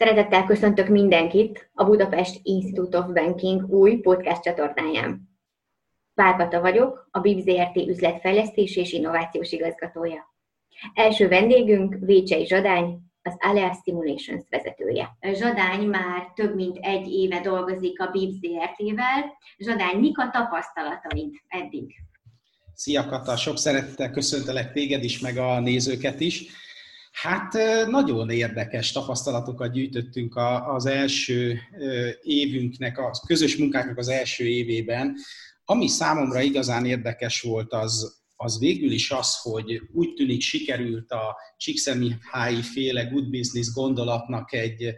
Szeretettel köszöntök mindenkit a Budapest Institute of Banking új podcast csatornáján. Pálkata vagyok, a BIB ZRT üzletfejlesztés és innovációs igazgatója. Első vendégünk Vécsei Zsadány, az Alea Stimulations vezetője. Zsadány már több mint egy éve dolgozik a BIB ZRT-vel. Zsadány, mik a tapasztalataid eddig? Szia Kata, sok szeretettel köszöntelek téged is, meg a nézőket is. Hát nagyon érdekes tapasztalatokat gyűjtöttünk az első évünknek, a közös munkáknak az első évében. Ami számomra igazán érdekes volt, az, az végül is az, hogy úgy tűnik sikerült a Csíkszentmihályi féle good business gondolatnak egy,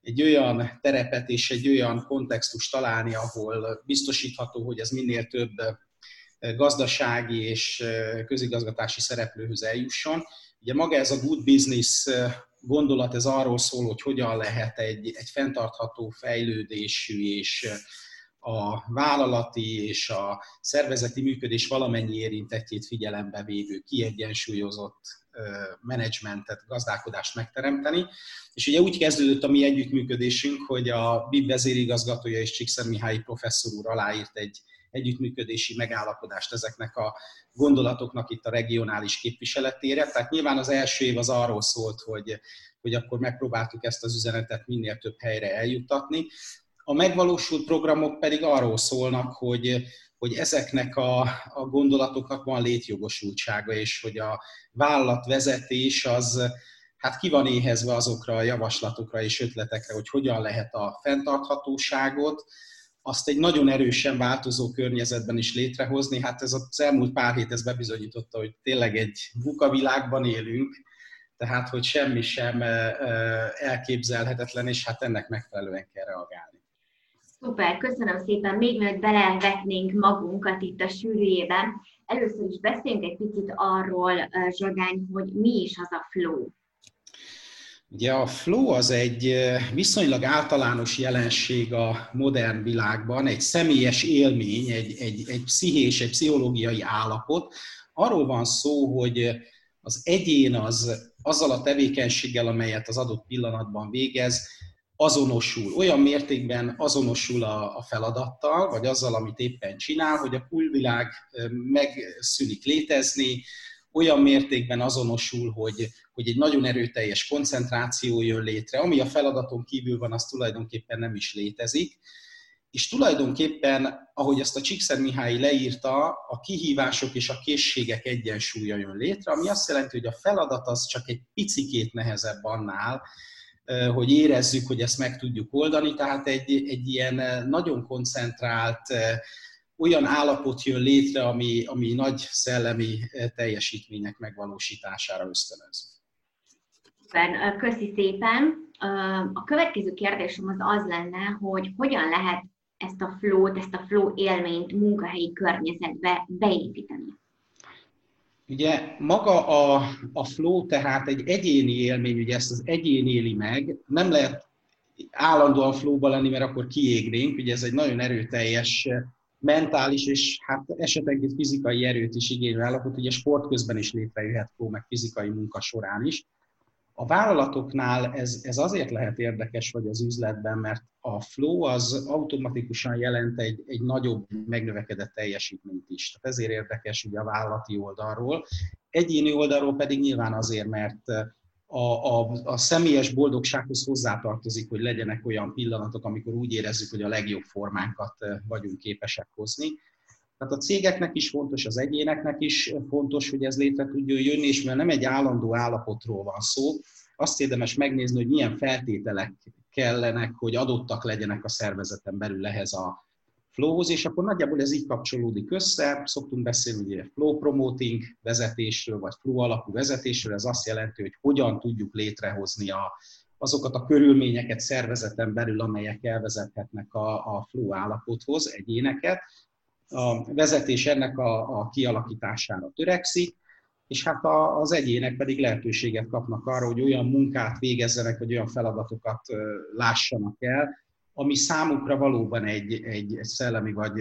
egy olyan terepet és egy olyan kontextust találni, ahol biztosítható, hogy ez minél több gazdasági és közigazgatási szereplőhöz eljusson. Ugye maga ez a good business gondolat, ez arról szól, hogy hogyan lehet egy, egy fenntartható fejlődésű és a vállalati és a szervezeti működés valamennyi érintettjét figyelembe vévő, kiegyensúlyozott menedzsmentet, gazdálkodást megteremteni. És ugye úgy kezdődött a mi együttműködésünk, hogy a BIB vezérigazgatója és Csíkszer Mihály professzor úr aláírt egy együttműködési megállapodást ezeknek a gondolatoknak itt a regionális képviseletére. Tehát nyilván az első év az arról szólt, hogy, hogy akkor megpróbáltuk ezt az üzenetet minél több helyre eljuttatni. A megvalósult programok pedig arról szólnak, hogy, hogy ezeknek a, a gondolatoknak van létjogosultsága, és hogy a vállalatvezetés az hát ki van éhezve azokra a javaslatokra és ötletekre, hogy hogyan lehet a fenntarthatóságot, azt egy nagyon erősen változó környezetben is létrehozni. Hát ez az elmúlt pár hét ez bebizonyította, hogy tényleg egy bukavilágban élünk, tehát hogy semmi sem elképzelhetetlen, és hát ennek megfelelően kell reagálni. Szuper, köszönöm szépen. Még mielőtt belevetnénk magunkat itt a sűrűjében, először is beszéljünk egy picit arról, Zsagány, hogy mi is az a flow. Ugye a flow az egy viszonylag általános jelenség a modern világban, egy személyes élmény, egy, egy, egy pszichés, egy pszichológiai állapot. Arról van szó, hogy az egyén az azzal a tevékenységgel, amelyet az adott pillanatban végez, azonosul, olyan mértékben azonosul a, a feladattal, vagy azzal, amit éppen csinál, hogy a külvilág megszűnik létezni, olyan mértékben azonosul, hogy, hogy egy nagyon erőteljes koncentráció jön létre, ami a feladaton kívül van, az tulajdonképpen nem is létezik. És tulajdonképpen, ahogy ezt a Csíkszer Mihály leírta, a kihívások és a készségek egyensúlya jön létre, ami azt jelenti, hogy a feladat az csak egy picikét nehezebb annál, hogy érezzük, hogy ezt meg tudjuk oldani, tehát egy, egy ilyen nagyon koncentrált, olyan állapot jön létre, ami, ami nagy szellemi teljesítmények megvalósítására ösztönöz. Köszi szépen. A következő kérdésem az az lenne, hogy hogyan lehet ezt a flow-t, ezt a flow élményt munkahelyi környezetbe beépíteni? Ugye maga a, a flow tehát egy egyéni élmény, ugye ezt az egyén éli meg, nem lehet állandóan flowba lenni, mert akkor kiégnénk, ugye ez egy nagyon erőteljes mentális és hát esetenként fizikai erőt is igénylő állapot, ugye sport közben is létrejöhet flow, meg fizikai munka során is. A vállalatoknál ez, ez azért lehet érdekes, vagy az üzletben, mert a flow az automatikusan jelent egy, egy nagyobb, megnövekedett teljesítményt is. Tehát ezért érdekes ugye a vállalati oldalról. Egyéni oldalról pedig nyilván azért, mert a, a, a személyes boldogsághoz hozzátartozik, hogy legyenek olyan pillanatok, amikor úgy érezzük, hogy a legjobb formánkat vagyunk képesek hozni. Tehát a cégeknek is fontos, az egyéneknek is fontos, hogy ez létre tudjon jönni, és mert nem egy állandó állapotról van szó, azt érdemes megnézni, hogy milyen feltételek kellenek, hogy adottak legyenek a szervezeten belül ehhez a flowhoz, és akkor nagyjából ez így kapcsolódik össze. Szoktunk beszélni ugye flow promoting vezetésről, vagy flow alapú vezetésről, ez azt jelenti, hogy hogyan tudjuk létrehozni a, azokat a körülményeket szervezeten belül, amelyek elvezethetnek a, a flow állapothoz egyéneket, a vezetés ennek a, a kialakítására törekszik, és hát a, az egyének pedig lehetőséget kapnak arra, hogy olyan munkát végezzenek, vagy olyan feladatokat lássanak el, ami számukra valóban egy, egy, szellemi vagy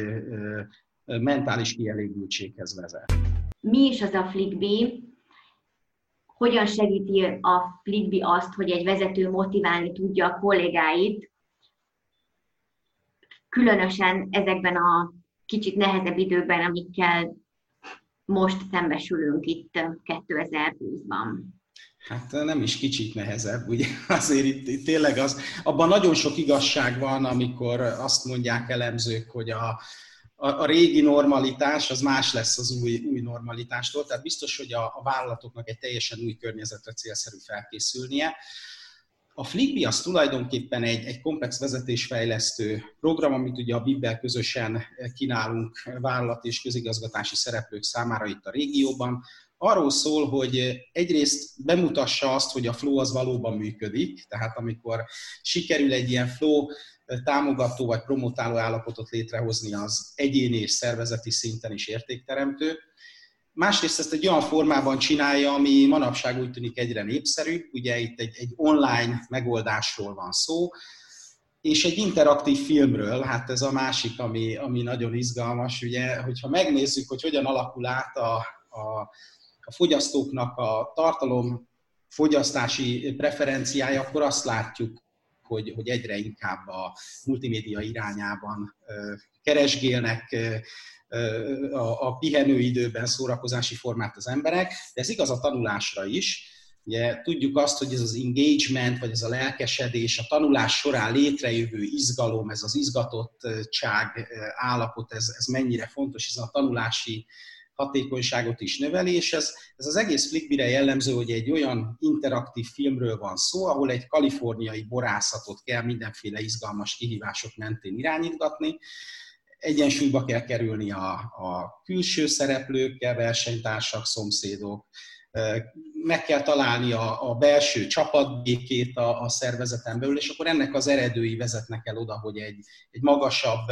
mentális kielégültséghez vezet. Mi is az a FlickB? hogyan segíti a Flickby azt, hogy egy vezető motiválni tudja a kollégáit, különösen ezekben a kicsit nehezebb időkben, amikkel most szembesülünk itt 2020-ban. Hát nem is kicsit nehezebb, ugye azért itt, itt tényleg az, abban nagyon sok igazság van, amikor azt mondják elemzők, hogy a, a, a régi normalitás az más lesz az új, új normalitástól, tehát biztos, hogy a, a vállalatoknak egy teljesen új környezetre célszerű felkészülnie. A Flickby az tulajdonképpen egy, egy komplex vezetésfejlesztő program, amit ugye a Bibbel közösen kínálunk vállalat és közigazgatási szereplők számára itt a régióban. Arról szól, hogy egyrészt bemutassa azt, hogy a flow az valóban működik, tehát amikor sikerül egy ilyen flow támogató vagy promotáló állapotot létrehozni, az egyéni és szervezeti szinten is értékteremtő. Másrészt ezt egy olyan formában csinálja, ami manapság úgy tűnik egyre népszerűbb, ugye itt egy, egy online megoldásról van szó, és egy interaktív filmről, hát ez a másik, ami, ami nagyon izgalmas, ugye, hogyha megnézzük, hogy hogyan alakul át a, a, a fogyasztóknak a tartalom fogyasztási preferenciája, akkor azt látjuk, hogy, hogy egyre inkább a multimédia irányában keresgélnek a, a pihenőidőben szórakozási formát az emberek, de ez igaz a tanulásra is. Ugye tudjuk azt, hogy ez az engagement, vagy ez a lelkesedés, a tanulás során létrejövő izgalom, ez az izgatottság állapot, ez, ez mennyire fontos, hiszen a tanulási hatékonyságot is növeli, és ez, ez az egész Flickbire jellemző, hogy egy olyan interaktív filmről van szó, ahol egy kaliforniai borászatot kell mindenféle izgalmas kihívások mentén irányítgatni, egyensúlyba kell kerülni a, a külső szereplőkkel, versenytársak, szomszédok, meg kell találni a, a belső csapatbékét a, a szervezeten belül, és akkor ennek az eredői vezetnek el oda, hogy egy, egy magasabb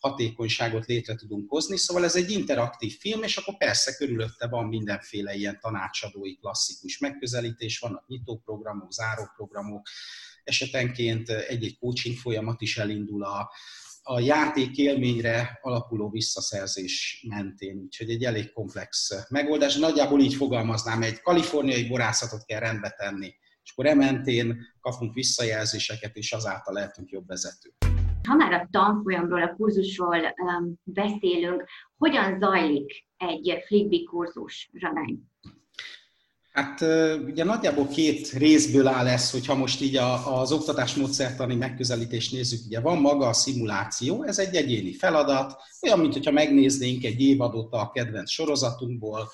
hatékonyságot létre tudunk hozni. Szóval ez egy interaktív film, és akkor persze körülötte van mindenféle ilyen tanácsadói klasszikus megközelítés, vannak nyitóprogramok, záróprogramok, esetenként egy-egy coaching folyamat is elindul a, a játék élményre alapuló visszaszerzés mentén, úgyhogy egy elég komplex megoldás. Nagyjából így fogalmaznám, egy kaliforniai borászatot kell rendbe tenni, és akkor ementén kapunk visszajelzéseket, és azáltal lehetünk jobb vezetők. Ha már a tanfolyamról, a kurzusról um, beszélünk, hogyan zajlik egy Flickby kurzus, Zsadány? Hát ugye nagyjából két részből áll ez, hogyha most így az oktatás módszertani megközelítést nézzük, ugye van maga a szimuláció, ez egy egyéni feladat, olyan, mint hogyha megnéznénk egy évadot a kedvenc sorozatunkból,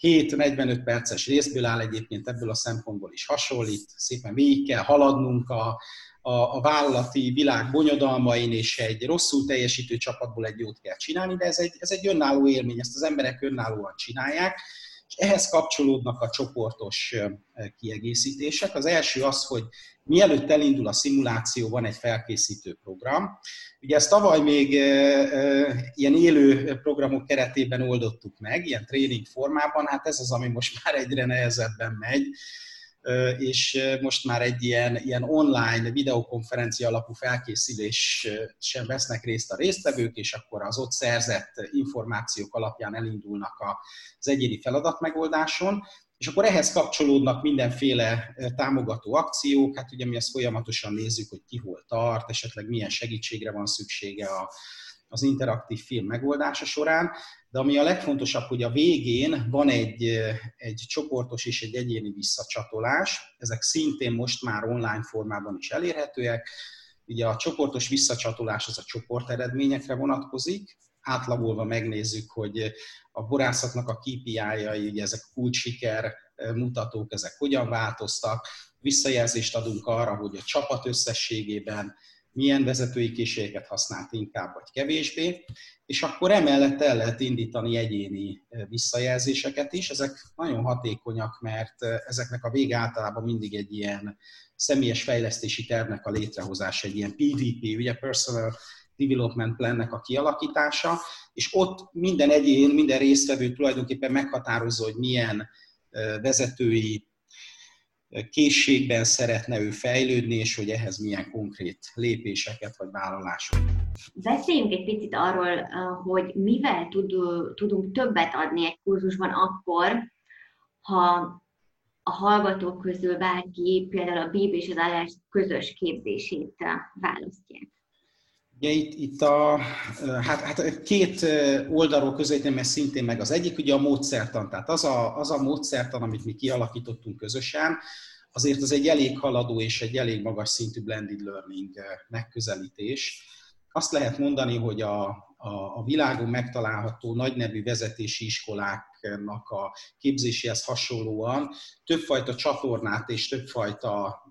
7-45 perces részből áll egyébként ebből a szempontból is hasonlít, szépen végig kell haladnunk a, a, a vállalati világ bonyodalmain, és egy rosszul teljesítő csapatból egy jót kell csinálni, de ez egy, ez egy önálló élmény, ezt az emberek önállóan csinálják, és ehhez kapcsolódnak a csoportos kiegészítések. Az első az, hogy mielőtt elindul a szimuláció, van egy felkészítő program. Ugye ezt tavaly még ilyen élő programok keretében oldottuk meg, ilyen tréning formában, hát ez az, ami most már egyre nehezebben megy, és most már egy ilyen, ilyen online videokonferencia alapú felkészülés sem vesznek részt a résztvevők, és akkor az ott szerzett információk alapján elindulnak az egyéni feladatmegoldáson, és akkor ehhez kapcsolódnak mindenféle támogató akciók, hát ugye mi ezt folyamatosan nézzük, hogy ki hol tart, esetleg milyen segítségre van szüksége a, az interaktív film megoldása során, de ami a legfontosabb, hogy a végén van egy, egy csoportos és egy egyéni visszacsatolás, ezek szintén most már online formában is elérhetőek. Ugye a csoportos visszacsatolás az a csoport eredményekre vonatkozik, átlagolva megnézzük, hogy a borászatnak a KPI-jai, ugye ezek kulcsiker mutatók, ezek hogyan változtak, visszajelzést adunk arra, hogy a csapat összességében milyen vezetői készségeket használt inkább vagy kevésbé, és akkor emellett el lehet indítani egyéni visszajelzéseket is. Ezek nagyon hatékonyak, mert ezeknek a vége általában mindig egy ilyen személyes fejlesztési tervnek a létrehozása, egy ilyen PDP, ugye Personal Development Plannek a kialakítása, és ott minden egyén, minden résztvevő tulajdonképpen meghatározza, hogy milyen vezetői készségben szeretne ő fejlődni, és hogy ehhez milyen konkrét lépéseket vagy vállalásokat. Beszéljünk egy picit arról, hogy mivel tud, tudunk többet adni egy kurzusban akkor, ha a hallgatók közül bárki például a BIB és az állás közös képzését választják? Ugye itt, itt a, hát, hát két oldalról közelítem ezt szintén meg. Az egyik ugye a módszertan, tehát az a, az a módszertan, amit mi kialakítottunk közösen, azért az egy elég haladó és egy elég magas szintű blended learning megközelítés. Azt lehet mondani, hogy a, a, a világon megtalálható nagynevű vezetési iskoláknak a képzéséhez hasonlóan többfajta csatornát és többfajta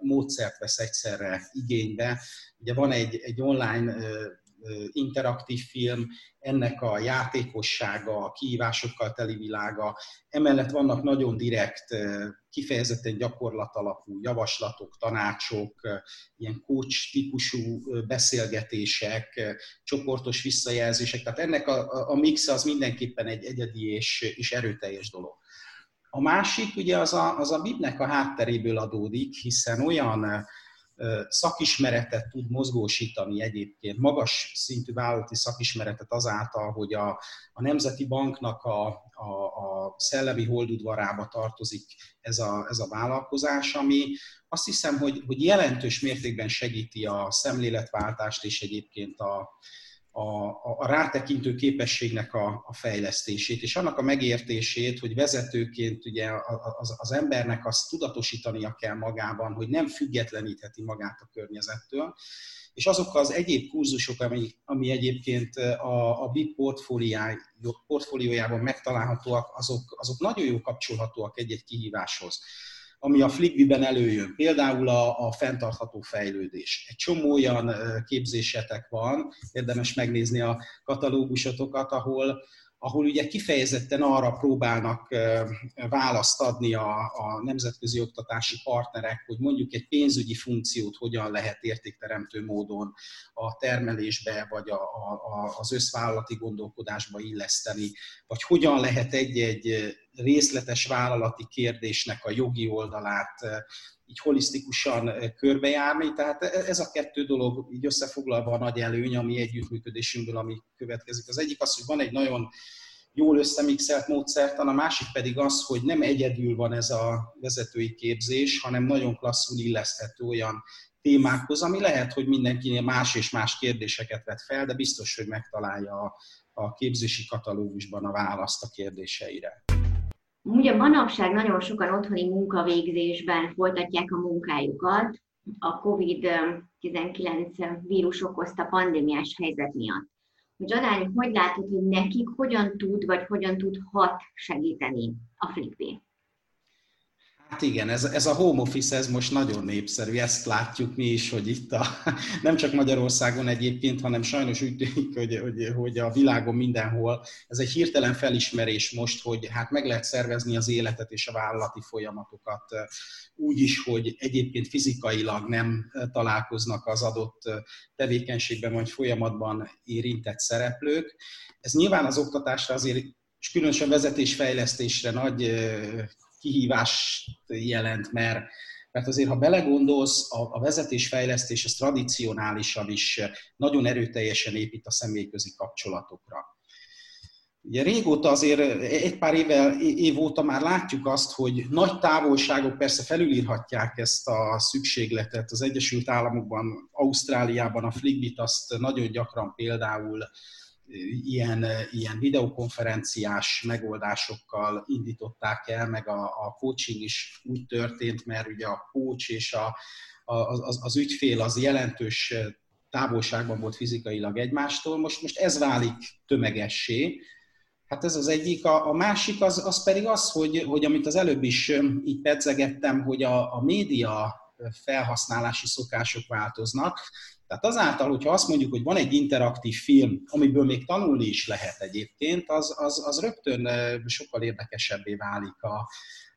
módszert vesz egyszerre igénybe. Ugye van egy, egy online interaktív film, ennek a játékossága, a kihívásokkal teli világa. Emellett vannak nagyon direkt, kifejezetten gyakorlatalapú javaslatok, tanácsok, ilyen coach típusú beszélgetések, csoportos visszajelzések. Tehát ennek a, a mix az mindenképpen egy egyedi és, és erőteljes dolog. A másik ugye az a, az a Bibnek a hátteréből adódik, hiszen olyan szakismeretet tud mozgósítani egyébként, magas szintű vállalati szakismeretet azáltal, hogy a, a Nemzeti Banknak a, a, a szellemi holdudvarába tartozik ez a, ez a vállalkozás, ami azt hiszem, hogy, hogy jelentős mértékben segíti a szemléletváltást és egyébként a, a, a rátekintő képességnek a, a fejlesztését, és annak a megértését, hogy vezetőként ugye az, az embernek azt tudatosítania kell magában, hogy nem függetlenítheti magát a környezettől, és azok az egyéb kurzusok, ami, ami egyébként a, a BIP portfóliójában megtalálhatóak, azok, azok nagyon jó kapcsolhatóak egy-egy kihíváshoz ami a Flickby-ben előjön. Például a, a fenntartható fejlődés. Egy csomó olyan képzésetek van, érdemes megnézni a katalógusotokat, ahol, ahol ugye kifejezetten arra próbálnak választ adni a, a nemzetközi oktatási partnerek, hogy mondjuk egy pénzügyi funkciót hogyan lehet értékteremtő módon a termelésbe, vagy a, a, az összvállalati gondolkodásba illeszteni, vagy hogyan lehet egy-egy részletes vállalati kérdésnek a jogi oldalát így holisztikusan körbejárni. Tehát e, ez a kettő dolog így összefoglalva a nagy előny, ami együttműködésünkből, ami következik. Az egyik az, hogy van egy nagyon jól összemixelt módszertan, a másik pedig az, hogy nem egyedül van ez a vezetői képzés, hanem nagyon klasszul illeszthető olyan témákhoz, ami lehet, hogy mindenkinél más és más kérdéseket vet fel, de biztos, hogy megtalálja a, képzési katalógusban a választ a kérdéseire. Ugye manapság nagyon sokan otthoni munkavégzésben folytatják a munkájukat a COVID-19 vírus okozta pandémiás helyzet miatt. Zsadány, hogy látod, hogy nekik hogyan tud, vagy hogyan tudhat segíteni a Flipé? Hát igen, ez, ez a home office, ez most nagyon népszerű, ezt látjuk mi is, hogy itt a, nem csak Magyarországon egyébként, hanem sajnos úgy tűnik, hogy, hogy, hogy a világon mindenhol. Ez egy hirtelen felismerés most, hogy hát meg lehet szervezni az életet és a vállalati folyamatokat úgy is, hogy egyébként fizikailag nem találkoznak az adott tevékenységben vagy folyamatban érintett szereplők. Ez nyilván az oktatásra azért és különösen vezetésfejlesztésre nagy kihívást jelent, mert, mert azért, ha belegondolsz, a, a vezetésfejlesztés az tradicionálisan is nagyon erőteljesen épít a személyközi kapcsolatokra. Ugye régóta azért, egy pár éve, év óta már látjuk azt, hogy nagy távolságok persze felülírhatják ezt a szükségletet. Az Egyesült Államokban, Ausztráliában a Fligbit azt nagyon gyakran például ilyen, ilyen videokonferenciás megoldásokkal indították el, meg a, a coaching is úgy történt, mert ugye a coach és a, a, az, az ügyfél az jelentős távolságban volt fizikailag egymástól, most, most ez válik tömegessé. Hát ez az egyik. A, a másik az, az pedig az, hogy, hogy amit az előbb is így pedzegettem, hogy a, a média felhasználási szokások változnak. Tehát azáltal, hogyha azt mondjuk, hogy van egy interaktív film, amiből még tanulni is lehet egyébként, az, az, az rögtön sokkal érdekesebbé válik a,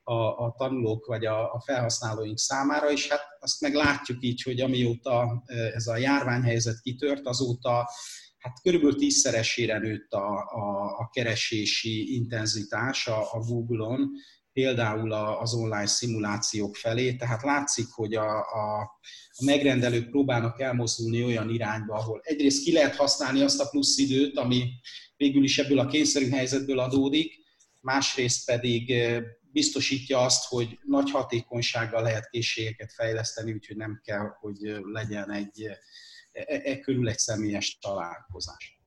a, a tanulók vagy a, a felhasználóink számára, és hát azt meg látjuk így, hogy amióta ez a járványhelyzet kitört, azóta hát körülbelül tízszeresére nőtt a, a, a keresési intenzitás a, a Google-on, például az online szimulációk felé, tehát látszik, hogy a, a, a megrendelők próbálnak elmozdulni olyan irányba, ahol egyrészt ki lehet használni azt a plusz időt, ami végül is ebből a kényszerű helyzetből adódik, másrészt pedig biztosítja azt, hogy nagy hatékonysággal lehet készségeket fejleszteni, úgyhogy nem kell, hogy legyen egy e, e körül egy személyes találkozás.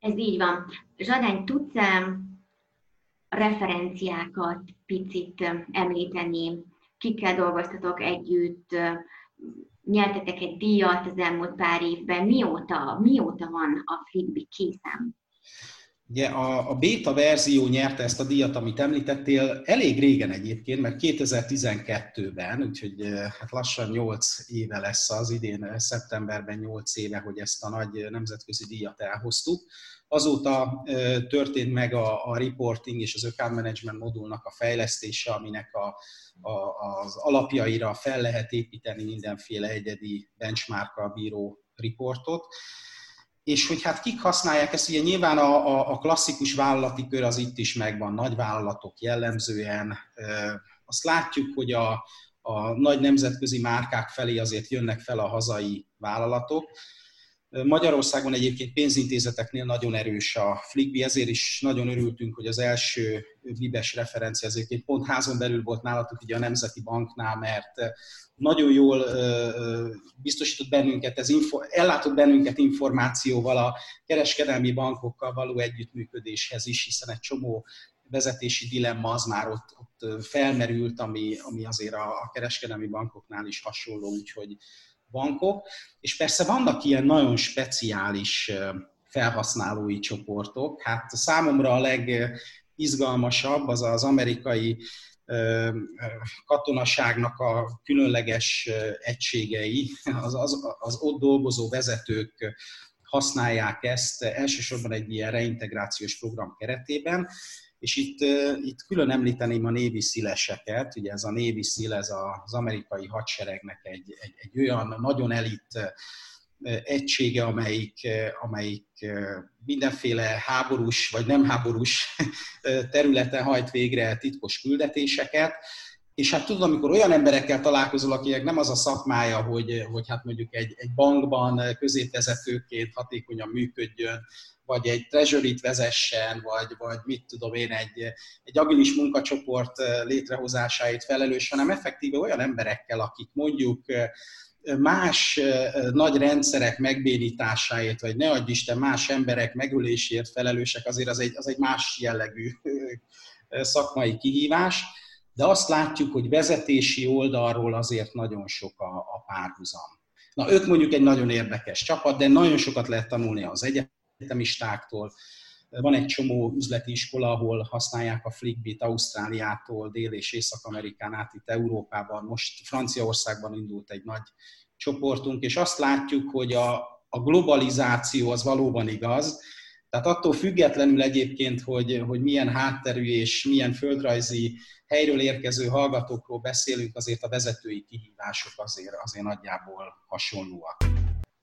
Ez így van. Zsadány, tudsz referenciákat picit említeni, kikkel dolgoztatok együtt, nyertetek egy díjat az elmúlt pár évben, mióta, mióta van a Fligbi készen? Ugye a, a beta verzió nyerte ezt a díjat, amit említettél, elég régen egyébként, mert 2012-ben, úgyhogy hát lassan 8 éve lesz az idén, szeptemberben 8 éve, hogy ezt a nagy nemzetközi díjat elhoztuk. Azóta történt meg a, a reporting és az account management modulnak a fejlesztése, aminek a, a, az alapjaira fel lehet építeni mindenféle egyedi benchmarkkal bíró riportot és hogy hát kik használják ezt, ugye nyilván a, a, a klasszikus vállalati kör az itt is megvan, nagy vállalatok jellemzően. Azt látjuk, hogy a, a nagy nemzetközi márkák felé azért jönnek fel a hazai vállalatok. Magyarországon egyébként pénzintézeteknél nagyon erős a Flickby, ezért is nagyon örültünk, hogy az első libes referencia ezért pont házon belül volt nálatok ugye a Nemzeti Banknál, mert nagyon jól biztosított bennünket, ez info, ellátott bennünket információval a kereskedelmi bankokkal való együttműködéshez is, hiszen egy csomó vezetési dilemma az már ott, ott felmerült, ami, ami azért a, a kereskedelmi bankoknál is hasonló, úgyhogy bankok. És persze vannak ilyen nagyon speciális felhasználói csoportok. Hát számomra a legizgalmasabb az az amerikai katonaságnak a különleges egységei, az, az, az ott dolgozó vezetők használják ezt elsősorban egy ilyen reintegrációs program keretében, és itt, itt külön említeném a Navy szíleseket, ugye ez a Navy szíl, ez az amerikai hadseregnek egy, egy, egy olyan nagyon elit egysége, amelyik, amelyik mindenféle háborús vagy nem háborús területen hajt végre titkos küldetéseket, és hát tudod, amikor olyan emberekkel találkozol, akinek nem az a szakmája, hogy, hogy hát mondjuk egy, egy bankban középvezetőként hatékonyan működjön, vagy egy treasury-t vezessen, vagy, vagy mit tudom én, egy, egy agilis munkacsoport létrehozásáért felelős, hanem effektíve olyan emberekkel, akik mondjuk más nagy rendszerek megbénításáért, vagy ne adj Isten, más emberek megöléséért felelősek, azért az egy, az egy más jellegű szakmai kihívás, de azt látjuk, hogy vezetési oldalról azért nagyon sok a, a párhuzam. Na, ők mondjuk egy nagyon érdekes csapat, de nagyon sokat lehet tanulni az egyetemistáktól, van egy csomó üzleti iskola, ahol használják a Flickbit Ausztráliától, Dél- és Észak-Amerikán át itt Európában. Most Franciaországban indult egy nagy csoportunk, és azt látjuk, hogy a, a globalizáció az valóban igaz, tehát attól függetlenül egyébként, hogy, hogy milyen hátterű és milyen földrajzi helyről érkező hallgatókról beszélünk, azért a vezetői kihívások azért, azért nagyjából hasonlóak.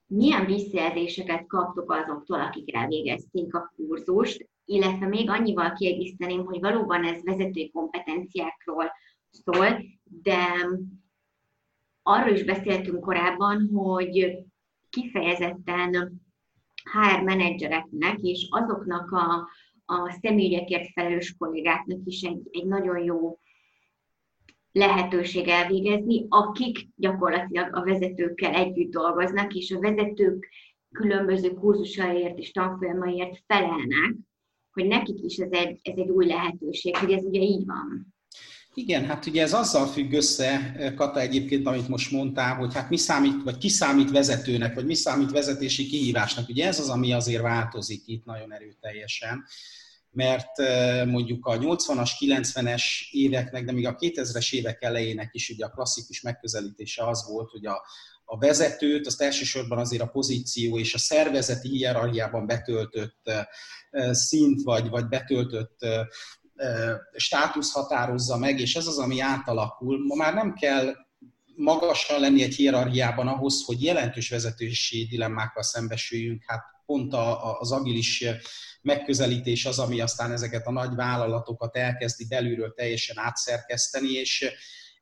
Milyen visszajelzéseket kaptok azoktól, akik elvégezték a kurzust, illetve még annyival kiegészíteném, hogy valóban ez vezetői kompetenciákról szól, de arról is beszéltünk korábban, hogy kifejezetten HR menedzsereknek és azoknak a, a személyekért felelős kollégáknak is egy, egy nagyon jó lehetőség elvégezni, akik gyakorlatilag a vezetőkkel együtt dolgoznak, és a vezetők különböző kurzusaiért és tanfolyamaiért felelnek, hogy nekik is ez egy, ez egy új lehetőség, hogy ez ugye így van. Igen, hát ugye ez azzal függ össze, Kata egyébként, amit most mondtál, hogy hát mi számít, vagy ki számít vezetőnek, vagy mi számít vezetési kihívásnak. Ugye ez az, ami azért változik itt nagyon erőteljesen mert mondjuk a 80-as, 90-es éveknek, de még a 2000-es évek elejének is ugye a klasszikus megközelítése az volt, hogy a, a vezetőt, azt elsősorban azért a pozíció és a szervezeti hierarchiában betöltött szint, vagy, vagy betöltött státusz határozza meg, és ez az, ami átalakul. Ma már nem kell magasan lenni egy hierarchiában ahhoz, hogy jelentős vezetősi dilemmákkal szembesüljünk. Hát pont az agilis megközelítés az, ami aztán ezeket a nagy vállalatokat elkezdi belülről teljesen átszerkeszteni, és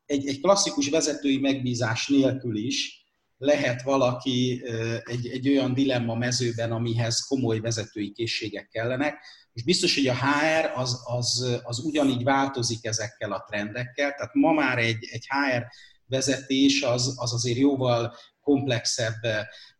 egy, egy klasszikus vezetői megbízás nélkül is lehet valaki egy, egy olyan dilemma mezőben, amihez komoly vezetői készségek kellenek, és biztos, hogy a HR az, az, az ugyanígy változik ezekkel a trendekkel, tehát ma már egy, egy HR vezetés az, az azért jóval komplexebb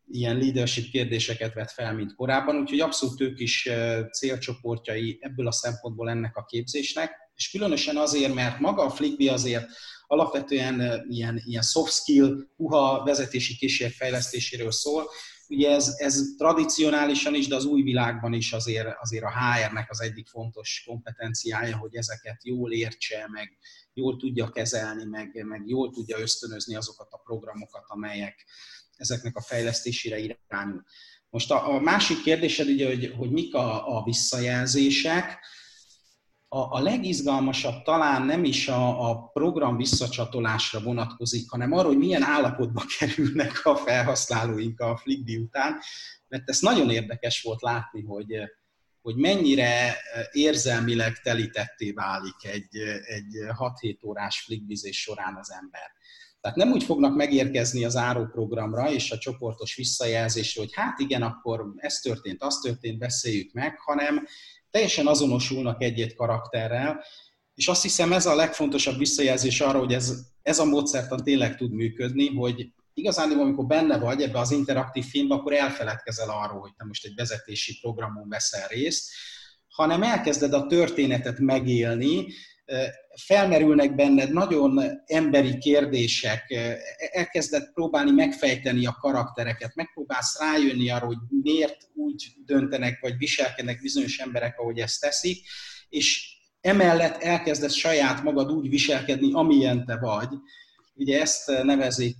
ilyen leadership kérdéseket vet fel, mint korábban, úgyhogy abszolút ők is célcsoportjai ebből a szempontból ennek a képzésnek, és különösen azért, mert maga a Flickby azért alapvetően ilyen, ilyen soft skill, puha vezetési készségek fejlesztéséről szól, ugye ez, ez tradicionálisan is, de az új világban is azért, azért a HR-nek az egyik fontos kompetenciája, hogy ezeket jól értse, meg jól tudja kezelni, meg, meg jól tudja ösztönözni azokat a programokat, amelyek ezeknek a fejlesztésére irányul. Most a, a másik kérdésed ugye, hogy, hogy mik a, a visszajelzések. A, a legizgalmasabb talán nem is a, a program visszacsatolásra vonatkozik, hanem arra, hogy milyen állapotba kerülnek a felhasználóink a Flickby után, mert ez nagyon érdekes volt látni, hogy, hogy mennyire érzelmileg telítetté válik egy, egy 6-7 órás flickbizés során az ember. Tehát nem úgy fognak megérkezni az áróprogramra és a csoportos visszajelzésre, hogy hát igen, akkor ez történt, az történt, beszéljük meg, hanem teljesen azonosulnak egy-egy karakterrel, és azt hiszem ez a legfontosabb visszajelzés arra, hogy ez, ez a módszertan tényleg tud működni, hogy igazán, amikor benne vagy ebbe az interaktív filmbe, akkor elfeledkezel arról, hogy te most egy vezetési programon veszel részt, hanem elkezded a történetet megélni, felmerülnek benned nagyon emberi kérdések, elkezded próbálni megfejteni a karaktereket, megpróbálsz rájönni arra, hogy miért úgy döntenek, vagy viselkednek bizonyos emberek, ahogy ezt teszik, és emellett elkezded saját magad úgy viselkedni, amilyen te vagy. Ugye ezt nevezik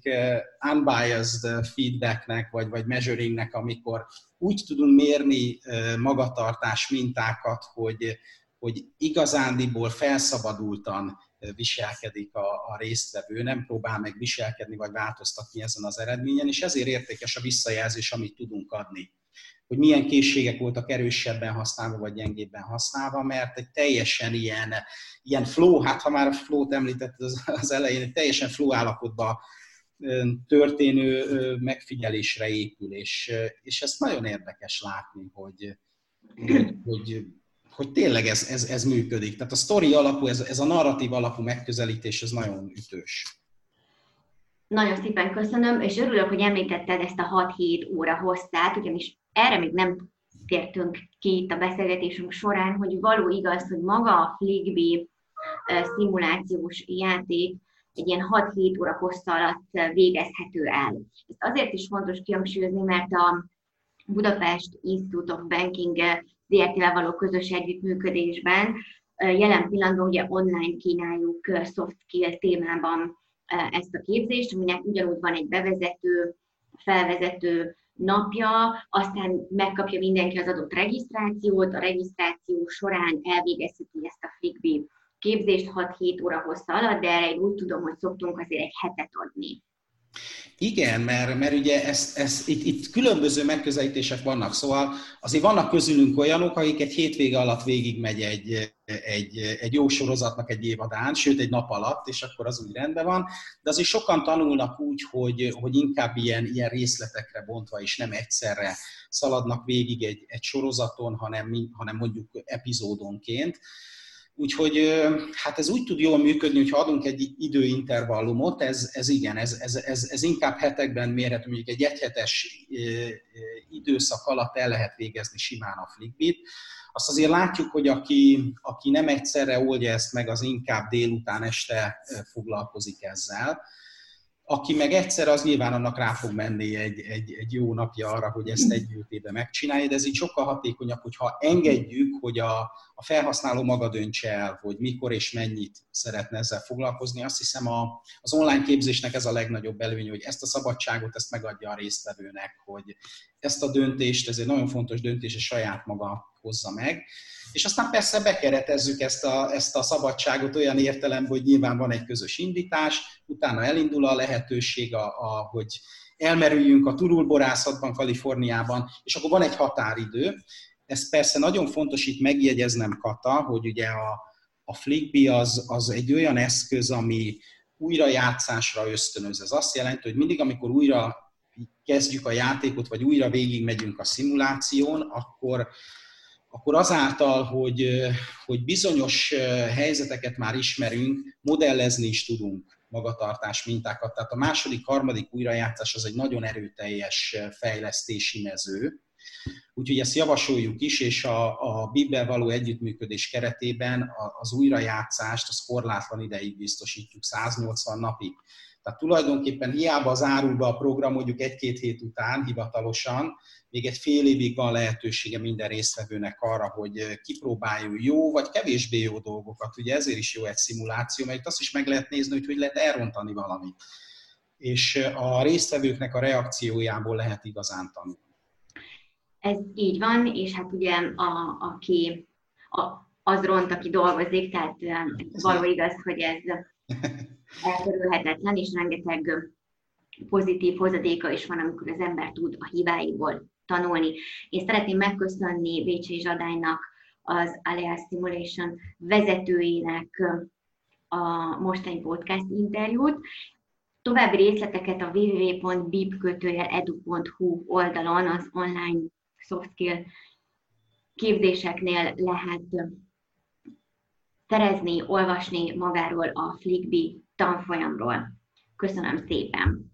unbiased feedbacknek, vagy, vagy measuringnek, amikor úgy tudunk mérni magatartás mintákat, hogy, hogy igazándiból felszabadultan viselkedik a, a résztvevő, nem próbál meg viselkedni vagy változtatni ezen az eredményen, és ezért értékes a visszajelzés, amit tudunk adni. Hogy milyen készségek voltak erősebben használva, vagy gyengébben használva, mert egy teljesen ilyen, ilyen flow, hát ha már a flow-t említett az, az elején, egy teljesen flow állapotban történő megfigyelésre épül, és, és ezt nagyon érdekes látni, hogy, hogy hogy tényleg ez, ez, ez működik. Tehát a sztori alapú, ez, ez a narratív alapú megközelítés, ez nagyon ütős. Nagyon szépen köszönöm, és örülök, hogy említetted ezt a 6-7 óra hosszát, ugyanis erre még nem tértünk ki itt a beszélgetésünk során, hogy való igaz, hogy maga a Flickby szimulációs játék egy ilyen 6-7 óra hossza alatt végezhető el. Ezt azért is fontos kihangsúlyozni, mert a Budapest Institute of Banking ZRT-vel való közös együttműködésben. Jelen pillanatban ugye online kínáljuk soft skill témában ezt a képzést, aminek ugyanúgy van egy bevezető, felvezető napja, aztán megkapja mindenki az adott regisztrációt, a regisztráció során elvégezheti ezt a Flickby képzést 6-7 óra hossza alatt, de erre úgy tudom, hogy szoktunk azért egy hetet adni. Igen, mert, mert ugye ez, ez, itt, itt különböző megközelítések vannak, szóval azért vannak közülünk olyanok, akik egy hétvége alatt végigmegy egy, egy, egy jó sorozatnak egy évadán, sőt egy nap alatt, és akkor az úgy rendben van, de azért sokan tanulnak úgy, hogy, hogy inkább ilyen, ilyen részletekre bontva, és nem egyszerre szaladnak végig egy, egy sorozaton, hanem, hanem mondjuk epizódonként. Úgyhogy hát ez úgy tud jól működni, hogy ha adunk egy időintervallumot, ez, ez igen, ez, ez, ez, ez inkább hetekben mérhető, mondjuk egy egyhetes időszak alatt el lehet végezni simán a flickbit. Azt azért látjuk, hogy aki, aki nem egyszerre oldja ezt meg, az inkább délután este foglalkozik ezzel aki meg egyszer, az nyilván annak rá fog menni egy, egy, egy jó napja arra, hogy ezt egy évben megcsinálja, de ez így sokkal hatékonyabb, hogyha engedjük, hogy a, a felhasználó maga döntse el, hogy mikor és mennyit szeretne ezzel foglalkozni. Azt hiszem a, az online képzésnek ez a legnagyobb előny, hogy ezt a szabadságot ezt megadja a résztvevőnek, hogy ezt a döntést, ez egy nagyon fontos döntés, és saját maga hozza meg. És aztán persze bekeretezzük ezt a, ezt a szabadságot olyan értelemben, hogy nyilván van egy közös indítás, utána elindul a lehetőség, a, a, hogy elmerüljünk a turulborászatban, Kaliforniában, és akkor van egy határidő. Ez persze nagyon fontos itt megjegyeznem, Kata, hogy ugye a, a Flickby az, az egy olyan eszköz, ami újrajátszásra ösztönöz. Ez azt jelenti, hogy mindig, amikor újra kezdjük a játékot, vagy újra végigmegyünk a szimuláción, akkor, akkor azáltal, hogy, hogy bizonyos helyzeteket már ismerünk, modellezni is tudunk magatartás mintákat. Tehát a második, harmadik újrajátszás az egy nagyon erőteljes fejlesztési mező, Úgyhogy ezt javasoljuk is, és a, a BIB-bel való együttműködés keretében az újrajátszást, az korlátlan ideig biztosítjuk, 180 napig. Tehát tulajdonképpen hiába zárul be a program mondjuk egy-két hét után hivatalosan, még egy fél évig van lehetősége minden résztvevőnek arra, hogy kipróbáljon jó vagy kevésbé jó dolgokat. Ugye ezért is jó egy szimuláció, mert itt azt is meg lehet nézni, hogy hogy lehet elrontani valamit. És a résztvevőknek a reakciójából lehet igazán tanulni. Ez így van, és hát ugye a, aki a, az ront, aki dolgozik, tehát való igaz, hogy ez elkerülhetetlen, és rengeteg pozitív hozadéka is van, amikor az ember tud a hibáiból tanulni. Én szeretném megköszönni Bécsi Zsadánynak, az Alea Simulation vezetőjének a mostani podcast interjút. További részleteket a www.bib.edu.hu oldalon az online soft skill képzéseknél lehet szerezni, olvasni magáról a Flickbee tanfolyamról. Köszönöm szépen!